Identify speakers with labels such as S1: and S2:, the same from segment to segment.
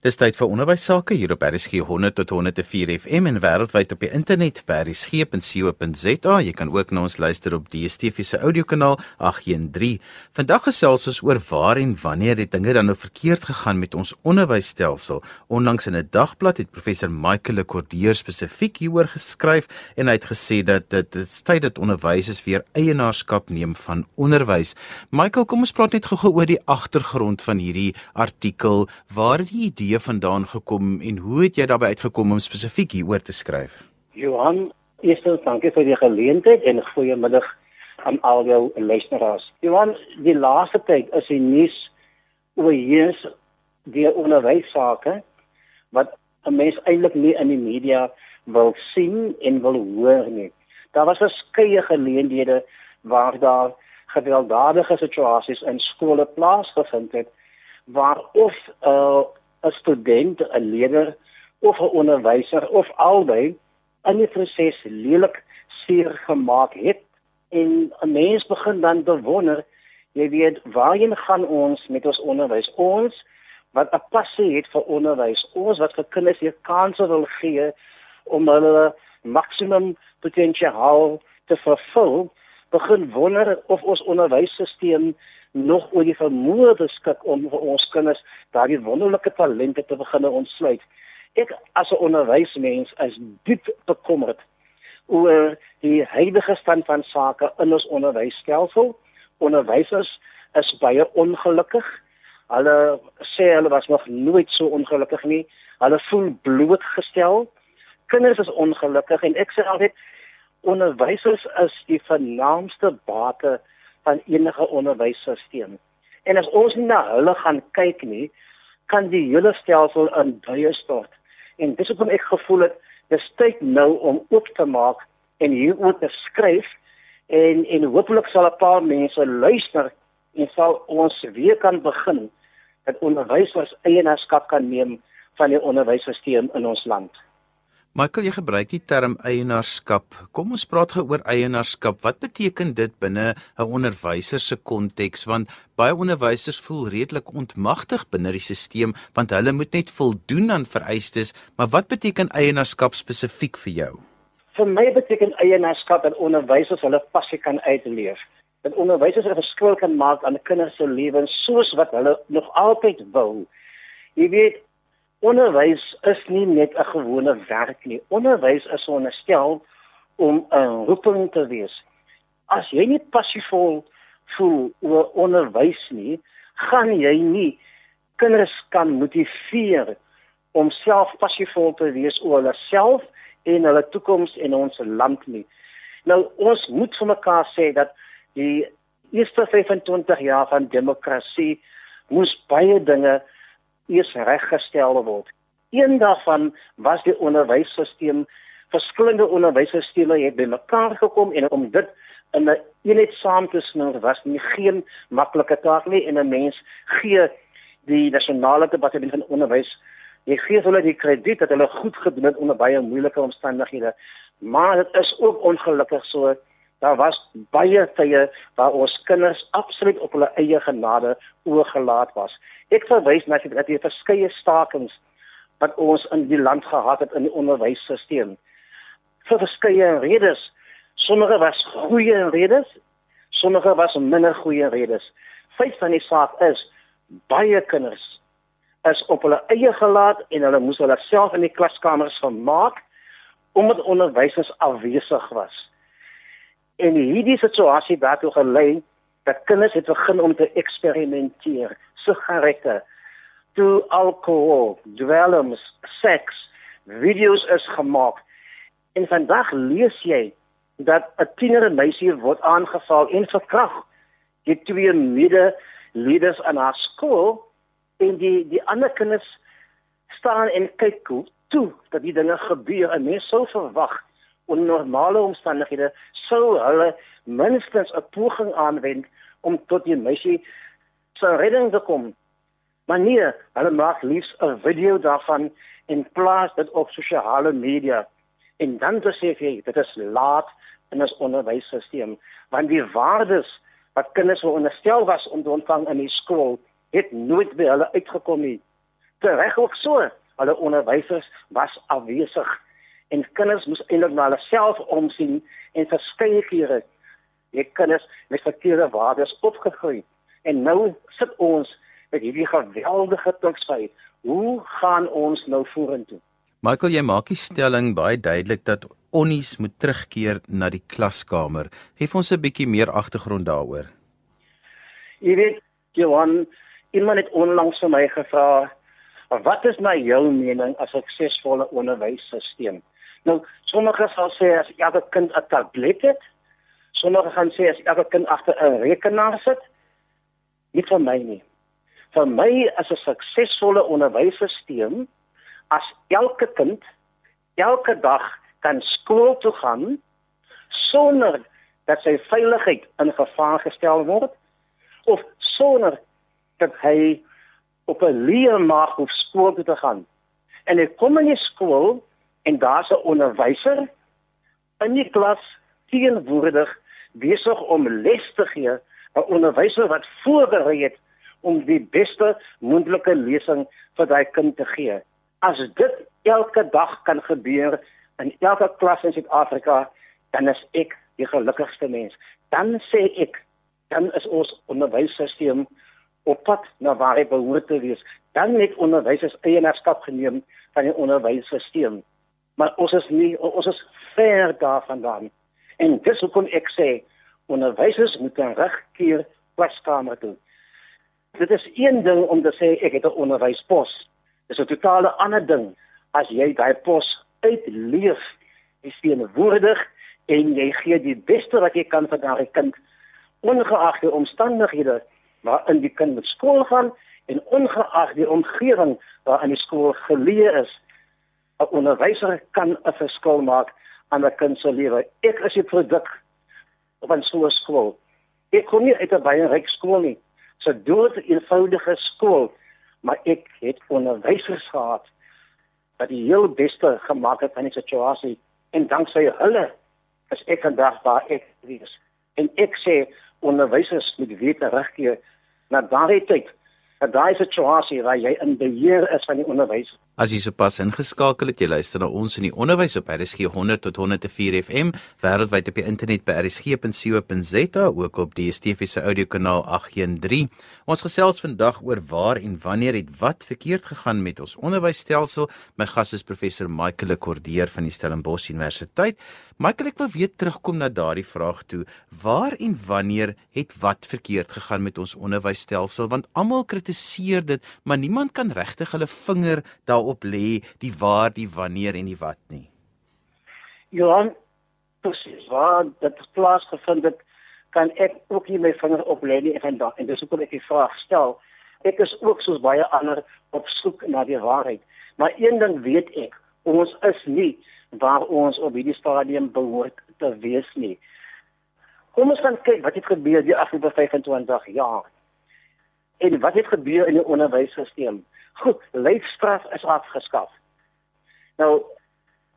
S1: Dis tyd vir onderwys sake hier op RSG 100 tot 104 FM en wêreldwyd op die internet by rsg.co.za. Jy kan ook na ons luister op DStv se audiokanaal 813. Vandag gesels ons oor waar en wanneer het dinge dan nou verkeerd gegaan met ons onderwysstelsel. Onlangs in 'n dagblad het professor Michael Lekordier spesifiek hieroor geskryf en hy het gesê dat dit is tyd dat onderwysers weer eienaarskap neem van onderwys. Michael, kom ons praat net gou-gou oor die agtergrond van hierdie artikel. Waar het die idee idee vandaan gekom en hoe het jy daarbey uitgekom om spesifiek hieroor te skryf?
S2: Johan, eerstens dankie vir die geleentheid en goeiemiddag aan al jou luisteraars. Johan, die laaste tyd is die nuus oor hier die onderwys sake wat 'n mens eintlik nie in die media wil sien en wil hoor nie. Daar was verskeie geleenthede waar daar gewelddadige situasies in skole plaasgevind het waar of uh, 'n student, 'n leerder of 'n onderwyser of albei in die proses lelik seer gemaak het en 'n mens begin dan te wonder, jy weet, waarheen gaan ons met ons onderwys? Ons wat 'n passie het vir onderwys, ons wat vir kinders hier kansse wil gee om hulle maksimum potensiaal te vervul, begin wonder of ons onderwysstelsel nog oor die vermoë beskik om vir ons kinders daardie wonderlike talente te begin ontsluit. Ek as 'n onderwysmens is diep bekommerd oor die huidige stand van sake in ons onderwysstelsel. Onderwysers is baie ongelukkig. Hulle sê hulle was nog nooit so ongelukkig nie. Hulle voel blootgestel. Kinders is ongelukkig en ek sê altyd onderwysers is die vernaamste bate van enige onderwysstelsel. En as ons nie na hulle gaan kyk nie, kan die hele stelsel in duie stort. En dis hoekom ek gevoel het dis tyd nou om oop te maak en hieroor te skryf en en hopelik sal 'n paar mense luister en sal ons weer kan begin dat onderwysers eienaarskap kan neem van die onderwysstelsel in ons land.
S1: Michael, jy gebruik die term eienaarskap. Kom ons praat gou oor eienaarskap. Wat beteken dit binne 'n onderwyser se konteks? Want baie onderwysers voel redelik ontmagtig binne die stelsel want hulle moet net voldoen aan vereistes, maar wat beteken eienaarskap spesifiek vir jou?
S2: Vir my beteken eienaarskap dat onderwysers hulle passie kan uitleef. Dat onderwysers 'n verskil kan maak aan kinders se lewens soos wat hulle nog altyd wou. Jy weet, Onderwys is nie net 'n gewone werk nie. Onderwys is onderstel om 'n roeping te wees. As jy nie passievol voel oor onderwys nie, gaan jy nie kinders kan motiveer om self passievol te wees oor hulle self en hulle toekoms in ons land nie. Nou ons moet vir mekaar sê dat die eerste 25 jaar van demokrasie moes baie dinge eers reggestel word. Een daarvan was die onderwysstelsel. Verskillende onderwysstelsels het bymekaar gekom en om dit in 'n eenheid saam te snoer was nie geen maklike taak nie en 'n mens gee die nasionale departement van onderwys jy gee hulle die krediet dat hulle goed gedoen het onder baie moeilike omstandighede maar dit is ook ongelukkig so daar was baie tye waar ons kinders absoluut op hulle eie genade oorgelaat was. Ek verwys na dat die verskeie stakings wat ons in die land gehad het in die onderwysstelsel. Vir verskeie redes. Sommige was goeie redes, sommige was minder goeie redes. Feit van die saak is baie kinders is op hulle eie gelaat en hulle moes hulle self in die klaskamers vermaak omdat onderwysers afwesig was en hierdie situasie het toe gelei dat kinders het begin om te eksperimenteer. Sigarette toe alkohol dwelms seks video's is gemaak. En vandag lees jy dat 'n tiener meisie word aangeval en verkrag die twee mede leerders aan haar skool en die die ander kinders staan en kyk toe dat die dinge gebeur. En mense sou verwag onder normale omstandighede sou hulle minstens 'n poging aanwend om tot die meisie se redding te kom. Maar nee, hulle maak liefs 'n video daarvan en plaas dit op sosiale media. En dan sê jy dit is laat in ons onderwysstelsel want die waardes wat kinders wou onderstel was om te ontvang in die skool het nooit by hulle uitgekom nie. Tereg ook so. Hulle onderwysers was afwesig en kinders moes eintlik na hulle self omsien en verskeie kere het kinders met verkeerde waardes opgegroei. En nou sit ons met hierdie geweldige toksheid. Hoe gaan ons nou vorentoe?
S1: Michael, jy maak die stelling baie duidelik dat onnies moet terugkeer na die klaskamer. Geef ons 'n bietjie meer agtergrond daaroor.
S2: Jy weet, Johan, iemand het onlangs vir my gevra, "Wat is na jou mening 'n suksesvolle onderwysstelsel?" Nou, sommige sal sê as elke kind 'n tablet het, sommige gaan sê as elke kind agter 'n rekenaar sit. Nie vir my nie. Vir my is 'n suksesvolle onderwysstelsel as elke kind elke dag kan skool toe gaan sonder dat sy veiligheid in gevaar gestel word of sonder dat hy op 'n leer mag hoef skool toe te gaan. En hy kom in die skool en daar's 'n onderwyser in die klas teenwoordig besig om les te gee, 'n onderwyser wat voorberei het om die beste moontlike lesing vir daai kind te gee. As dit elke dag kan gebeur in elke klas in Suid-Afrika, dan is ek die gelukkigste mens. Dan sê ek, dan is ons onderwysstelsel op pad na waar hy behoort te wees. Dan het onderwysers eienaarskap geneem van die onderwysstelsel. Maar ons is nie ons is ver daarvandaan. En dis hoekom ek sê onderwysers moet terugkeer klaskamer toe. Dit is een ding om te sê ek het 'n onderwyspos is 'n totale ander ding as jy daai pos uitleef, jy sien woordig en jy gee die beste wat jy kan vir daai kind ongeag die omstandighede waarin die kind met skool gaan en ongeag die omgewing waarin die skool geleë is. 'n Onderwyser kan 'n verskil maak aan 'n kind se lewe. Ek is 'n produk van so 'n skool. Ek kom nie uit 'n baie ryk skool nie. So dood eenvoudige skool maar ek het onderwysers gehad wat die heel beste gemaak het van die situasie en danksy hulle is ek vandag waar ek is en ek sê onderwysers moet weet terugkeer na daardie tyd na daai situasie waar jy in beheer is van die onderwys
S1: As jy sopas ingeskakel het, jy luister na ons in die onderwys op RSG 100 tot 104 FM, wêreldwyd op die internet by rsg.co.za, ook op die DSTV se audiokanaal 813. Ons gesels vandag oor waar en wanneer het wat verkeerd gegaan met ons onderwysstelsel. My gas is professor Michael Kordeer van die Stellenbosch Universiteit. Michael, ek wil weer terugkom na daardie vraag toe. Waar en wanneer het wat verkeerd gegaan met ons onderwysstelsel? Want almal kritiseer dit, maar niemand kan regtig hulle vinger daar daarop lê die waar, die wanneer en die wat nie.
S2: Johan, presies waar dit plaasgevind het, kan ek ook nie my vinger op lê nie en dan en dis hoekom ek die vraag stel. Ek is ook soos baie ander op soek na die waarheid. Maar een ding weet ek, ons is nie waar ons op hierdie stadium behoort te wees nie. Kom ons gaan kyk wat het gebeur die afgelope 25 jaar. En wat het gebeur in die onderwysstelsel? Goed, leefstraf is afgeskaf. Nou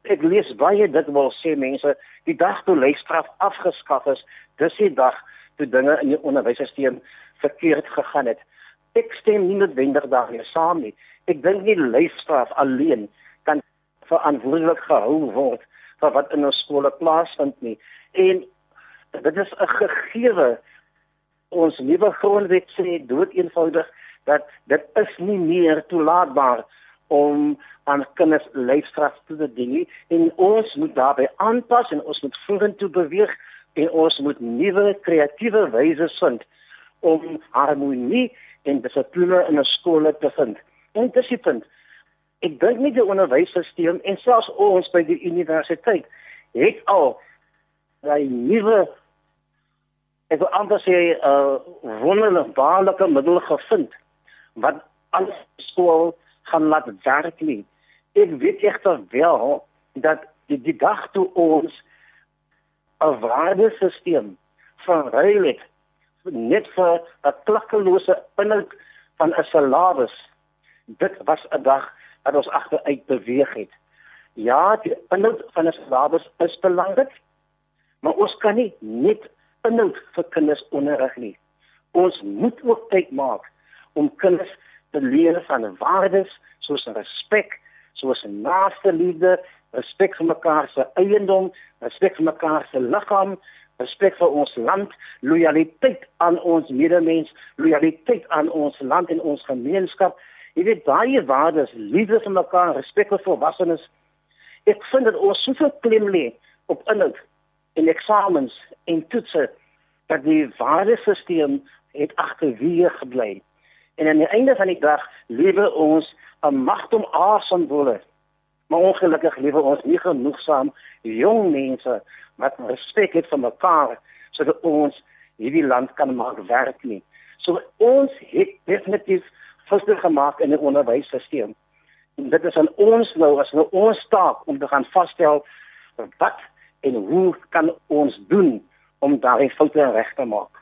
S2: ek lees baie dit wil sê mense, die dag toe leefstraf afgeskaf is, dis die dag toe dinge in die onderwysstelsel verkeerd gegaan het. Ek stem nie noodwendig daarmee saam nie. Ek dink nie leefstraf alleen kan verantwoordelik gehou word vir wat in ons skole plaasvind nie. En dit is 'n gegewe ons nuwe grondwet sê dood eenvoudig dat dit is nie meer toelaatbaar om aan kinders leefstraf toe te dien en ons moet daarbey aanpas en ons moet vorentoe beweeg en ons moet nuwe kreatiewe wyse vind om harmonie en dissipline in 'n skool te vind. En dis die punt. Ek dink nie die onderwysstelsel en selfs ons by die universiteit het al daai nuwe ek wil anders sê 'n uh, wonderlike middel gevind wat alles skool gaan laat werk nie. Ek weet egter wel dat die, die dag toe ons 'n waardesisteem van reilig net vir 'n klakkelose inhoud van 'n salaris dit was 'n dag wat ons agteruit beweeg het. Ja, die inhoud van 'n salaris is belangrik, maar ons kan nie net inhoud vir kinders onderrig nie. Ons moet ook tyd maak om kinders te leer van waardes soos respek, soos naaste liefde, respek vir mekaar se eiendom, respek vir mekaar se liggaam, respek vir ons land, lojaliteit aan ons medemens, lojaliteit aan ons land en ons gemeenskap. Jy weet baie waardes, liefde vir mekaar, respek vir volwassenes. Ek vind dit ons soveel klem lê op inhoud in eksamens en toetse dat die waardesisteem het agterweë gebly. En aan die einde van die dag lewe ons 'n magtom asemwole. Maar ongelukkig lewe ons nie genoegsaam jong mense wat respek het vir mekaar sodat ons hierdie land kan maak werk nie. So ons het definitief foute gemaak in die onderwysstelsel. En dit is aan ons nou as nou ons taak om te gaan vasstel wat en hoe kan ons doen om daardie foute reg te maak.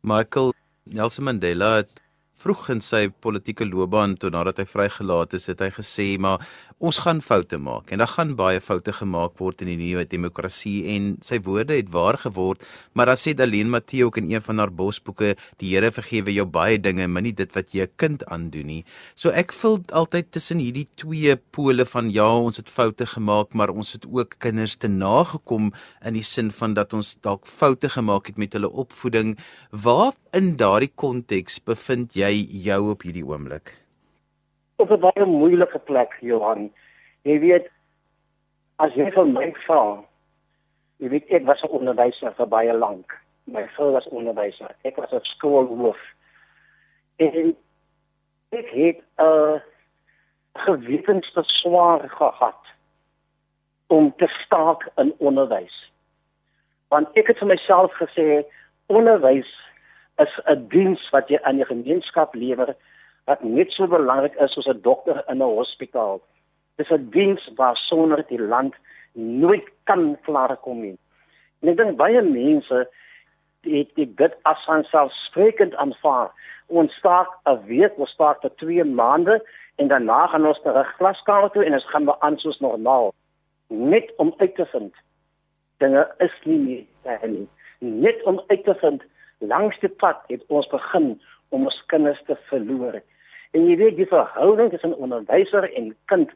S1: Michael Nelson Mandela het vroeg in sy politieke loopbaan toe nadat hy vrygelaat is, het hy gesê maar ons gaan foute maak en daar gaan baie foute gemaak word in die nuwe demokrasie en sy woorde het waar geword, maar dan sê Daleen Matthee ook in een van haar bosboeke, die Here vergewe jou baie dinge, maar nie dit wat jy 'n kind aandoen nie. So ek voel altyd tussen hierdie twee pole van ja, ons het foute gemaak, maar ons het ook kinders te nagekom in die sin van dat ons dalk foute gemaak het met hulle opvoeding. Waar in daardie konteks bevind jy jou op hierdie oomblik?
S2: op 'n baie moeilike plek, Johan. Jy weet as jy van my vra, jy weet ek was 'n onderwyser vir baie lank. My vrou was onderwyser. Ek was 'n skoolhoof. En ek het 'n uh, gewetensbeswaar gehad om te staak in onderwys. Want ek het vir myself gesê onderwys is 'n diens wat jy aan die gemeenskap lewer wat net so belangrik is soos 'n dokter in 'n hospitaal. Dis 'n diens waar sonder die land nooit kan klaarkom nie. En ek dink baie mense het dit as vanselfsprekend aanvaar. Ons staak 'n week, ons staak vir 2 maande en daarna gaan ons terug klaskamer toe en ons gaan weer aan soos normaal. Net om uit te vind dinge is nie meer nie. Net om uit te vind langs die pad het ons begin om ons kinders te verloor. En jy weet die verhouding tussen onderwyser en kind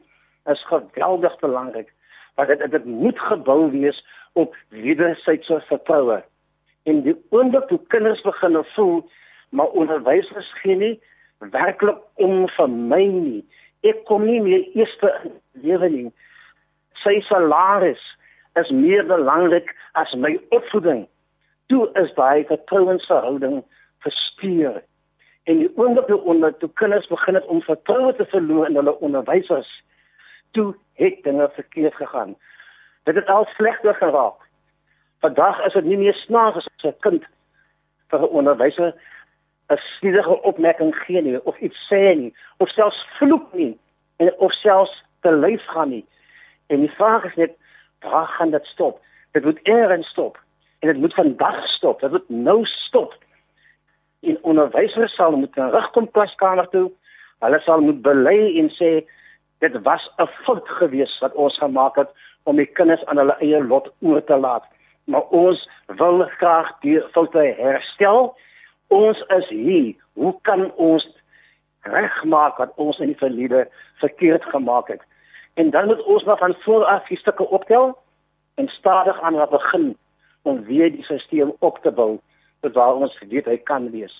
S2: is geweldig belangrik. Want dit dit moet gebou wees op wederwysige vertroue. En die oomblik toe kinders begin voel maar onderwysers gee nie werklik om vir my nie. Ek kom nie meer eerste in lewe nie. Sy salaris is meer belangrik as my opvoeding. Toe is daai vertrouensverhouding versteur. En die oomblik onder toe kinders begin het om vertroue te verloor in hulle onderwysers, toe het dinge verkeerd gegaan. Dit het al slegter geraak. Vandag is dit nie meer snaaks as 'n kind vir 'n onderwyser 'n sniedige opmerking gee nie of iets sê nie of selfs vloek nie en of selfs te lyf gaan nie. En die vraag is net waar gaan dit stop? Dit moet eers stop. En dit moet vandag stop. Dit moet nou stop en onderwysers sal moet terugkom klaskamer toe. Hulle sal moet bely en sê dit was 'n fout geweest wat ons gemaak het om die kinders aan hulle eie lot oor te laat. Maar ons wil graag die foute herstel. Ons is hier. Hoe kan ons regmaak wat ons in die verlede verkeerd gemaak het? En dan moet ons nog van voor af die stukke optel en stadig aan begin om weer die stelsel op te bou tot waar ons weet hy kan wees.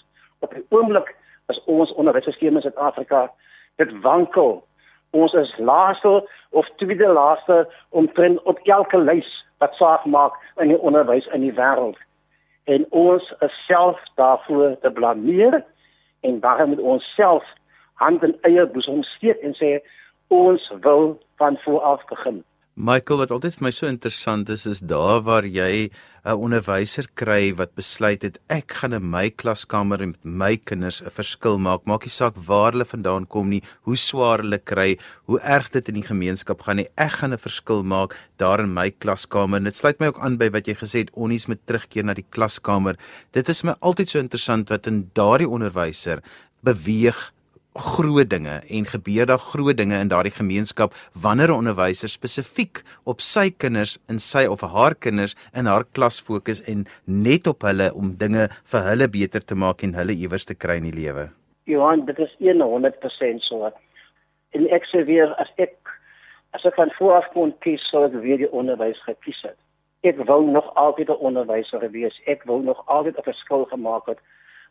S2: Op die oomblik is ons onderwysstelsel in Suid-Afrika dit wankel. Ons is laaste of tweede laaste omtrent op elke lys wat saak maak in die onderwys in die wêreld. En ons is self daarvoor te blameer en daarom moet ons self hand in eie boesem steek en sê ons wil van voor af begin.
S1: Michael wat altyd vir my so interessant is is daar waar jy 'n onderwyser kry wat besluit het ek gaan in my klaskamer met my kinders 'n verskil maak. Maak nie saak waar hulle vandaan kom nie hoe swaar hulle kry hoe erg dit in die gemeenskap gaan nie. Ek gaan 'n verskil maak daar in my klaskamer. En dit sluit my ook aan by wat jy gesê het onnies met terugkeer na die klaskamer. Dit is my altyd so interessant wat in daardie onderwyser beweeg groot dinge en gebeur daar groot dinge in daardie gemeenskap wanneer 'n onderwyser spesifiek op sy kinders in sy of haar kinders in haar klas fokus en net op hulle om dinge vir hulle beter te maak en hulle iewers te kry in die lewe.
S2: Johan, dit is 100% so. En ek sê weer as ek as ek van voor af kon kies sou ek weer die onderwys gekies het. Ek wou nog altyd 'n onderwyser wees. Ek wou nog altyd 'n verskil gemaak het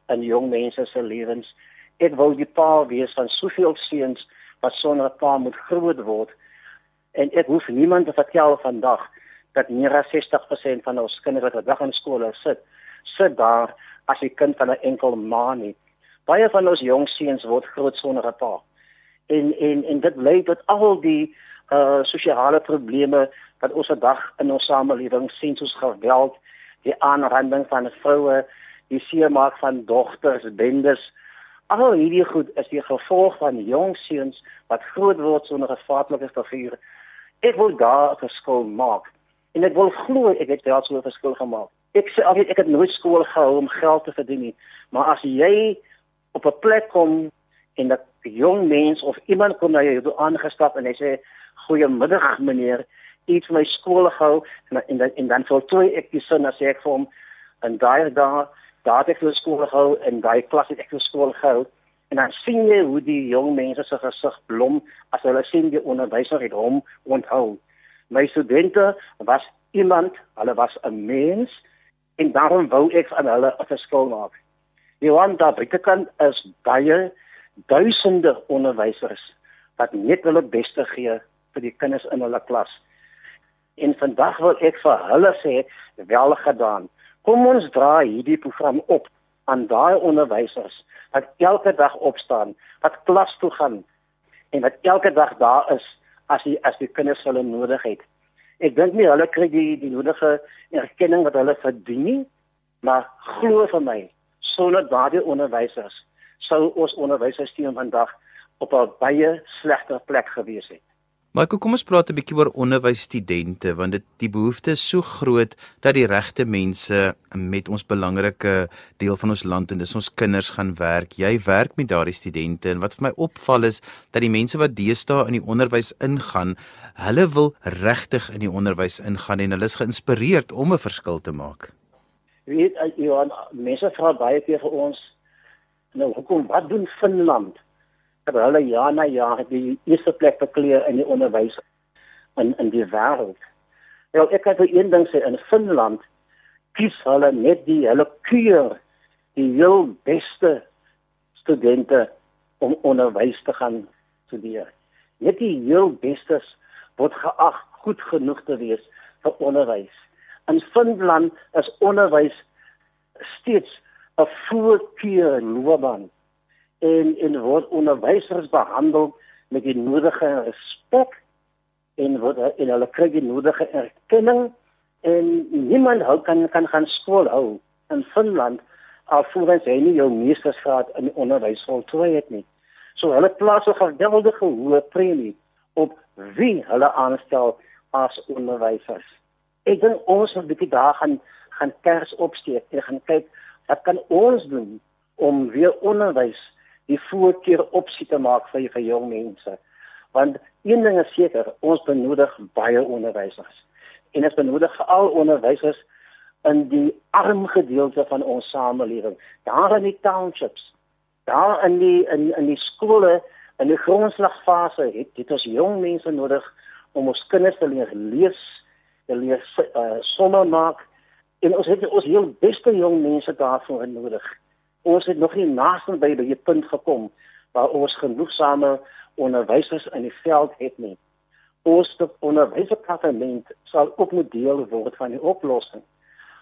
S2: in jong mense se lewens. Ek wou die pa wees van soveel seuns wat sonder 'n pa moet groot word. En ek hoef niemand te vertel vandag dat meer as 60% van ons kinders wat dag in skole sit, sit daar as 'n kind van 'n enkel ma nie. Baie van ons jong seuns word groot sonder 'n pa. En en en dit lei tot al die uh sosiale probleme wat ons vandag in ons samelewing sien soos geweld, die aanranding van vroue, die seermaak van dogters, bendes. Al hierdie goed is die gevolg van jong seuns wat groot word sonder 'n vaderlike figuur. Ek wil daar 'n verskil maak. En ek wil glo ek het wel so 'n verskil gemaak. Ek sê altyd ek het nooit skool gehou om geld te verdien nie, maar as jy op 'n plek kom en 'n jong mens of iemand kom na jou toe aangestap en hy sê goeiemiddag meneer, iets my skool gehou en en dan en dan voltooi ek die sin as ek vir hom en daai daar daar het ek vir skool gehou en daai klas het ek vir skool gehou en dan sien jy hoe die jong mense se gesig blom as hulle sien die onderwyser het hom onthou. My studente was iemand, hulle was 'n mens en daarom wou ek aan hulle 'n verskil maak. Die want daar buitekant is baie duisende onderwysers wat net hulle beste gee vir die kinders in hulle klas. En vandag wil ek vir hulle sê wel gedaan. Kom ons dra hierdie program op aan daai onderwysers wat elke dag opstaan, wat klas toe gaan en wat elke dag daar is as die as die kinders hulle nodig het. Ek dink nie hulle kry die die nodige erkenning wat hulle verdien nie, maar glo vir my, sonder daardie onderwysers sou ons onderwysstelsel vandag op 'n baie slegter plek gewees het.
S1: Michael, kom ons praat 'n bietjie oor onderwysstudente want dit die behoefte is so groot dat die regte mense met ons belangrike deel van ons land en dis ons kinders gaan werk. Jy werk met daardie studente en wat vir my opval is dat die mense wat deesdae in die onderwys ingaan, hulle wil regtig in die onderwys ingaan en hulle is geïnspireerd om 'n verskil te maak.
S2: Weet jy, Johan, mense vra baie vir ons nou hoekom wat doen Finland? Dat hulle jaar na jaar die eerste plek bekleer in die onderwys in in die wêreld. Wel ek kan vir een ding sê in Finland kies hulle net die hulle keur die heel beste studente om onderwys te gaan studeer. Net die heel bestes word geag goed genoeg te wees vir onderwys. In Finland is onderwys steeds 'n voorkeur loopbaan en en word onderwysers behandel met die nodige respek en word en hulle kry die nodige erkenning en niemand hou kan kan gaan skool hou in Finland alvorens hy nie jou meestersgraad in onderwys voltooi het nie. So hulle plaas 'n geweldige hoë premie op wie hulle aanstel as onderwysers. Ek dink ons moet 'n bietjie daar gaan gaan kers opsteek en gaan kyk wat kan ons doen om weer onderwys die voorkeur opsie te maak vir vir jong mense. Want een ding is seker, ons benodig baie onderwysers. En ons benodig veral onderwysers in die arm gedeelte van ons samelewing, daar in die townships, daar in die in in die skole in die grondslagfase het dit ons jong mense nodig om ons kinders te leer lees, te leer uh, somme maak en ons het ons heel beste jong mense daarvoor nodig ons het nog nie naaste by die punt gekom waar ons genoegsame onderwysers in die veld het nie. Ons onderwysdepartement sal ook moet deel word van die oplossing.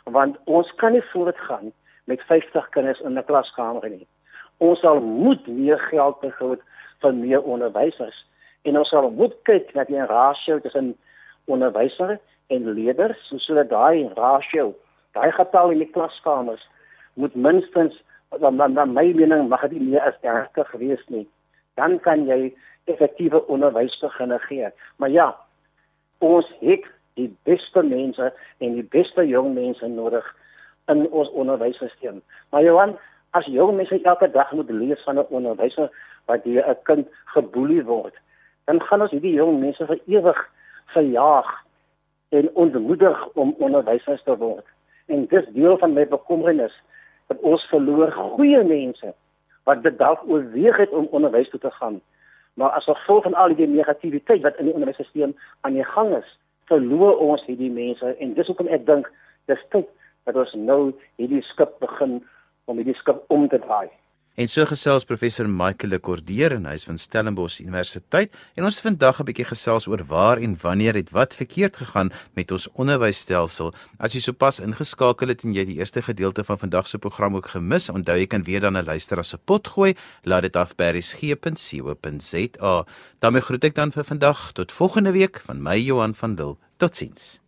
S2: Want ons kan nie voortgaan met 50 kinders in 'n klaskamer nie. Ons sal moet meer geld begroot vir meer onderwysers en ons sal moet kyk na die rasio tussen onderwysers en leerders sodat daai rasio, daai getal in die klaskamers moet minstens dan dan dan my mening mag dit nie as ernstig gewees nie. Dan kan jy effektiewe onderwys begin gee. Maar ja, ons het die beste mense en die beste jong mense nodig in ons onderwysstelsel. Maar Johan, as jong mense elke dag moet lees van 'n onderwyser wat deur 'n kind geboelie word, dan gaan ons hierdie jong mense vir ewig verjaag en ontmoedig om onderwysers te word. En dis deel van my bekommernis dat ons verloor goeie mense wat dit dalk oorweeg het om onderwys toe te gaan Maar as gevolg van al die negativiteit wat in die onderwysstelsel aan die gang is, verloor ons hierdie mense en dis hoekom ek dink dis tyd dat ons nou hierdie skip begin om hierdie skip om te draai.
S1: En so gesels professor Michael Lekordeer en hy is van Stellenbosch Universiteit en ons vandag 'n bietjie gesels oor waar en wanneer het wat verkeerd gegaan met ons onderwysstelsel. As jy sopas ingeskakel het en jy die eerste gedeelte van vandag se program ook gemis, onthou jy kan weer dan 'n luister as 'n pot gooi. Laat dit af by resgep.co.za. daarmee groet ek dan vir vandag tot volgende week van my Johan van Dil. Totsiens.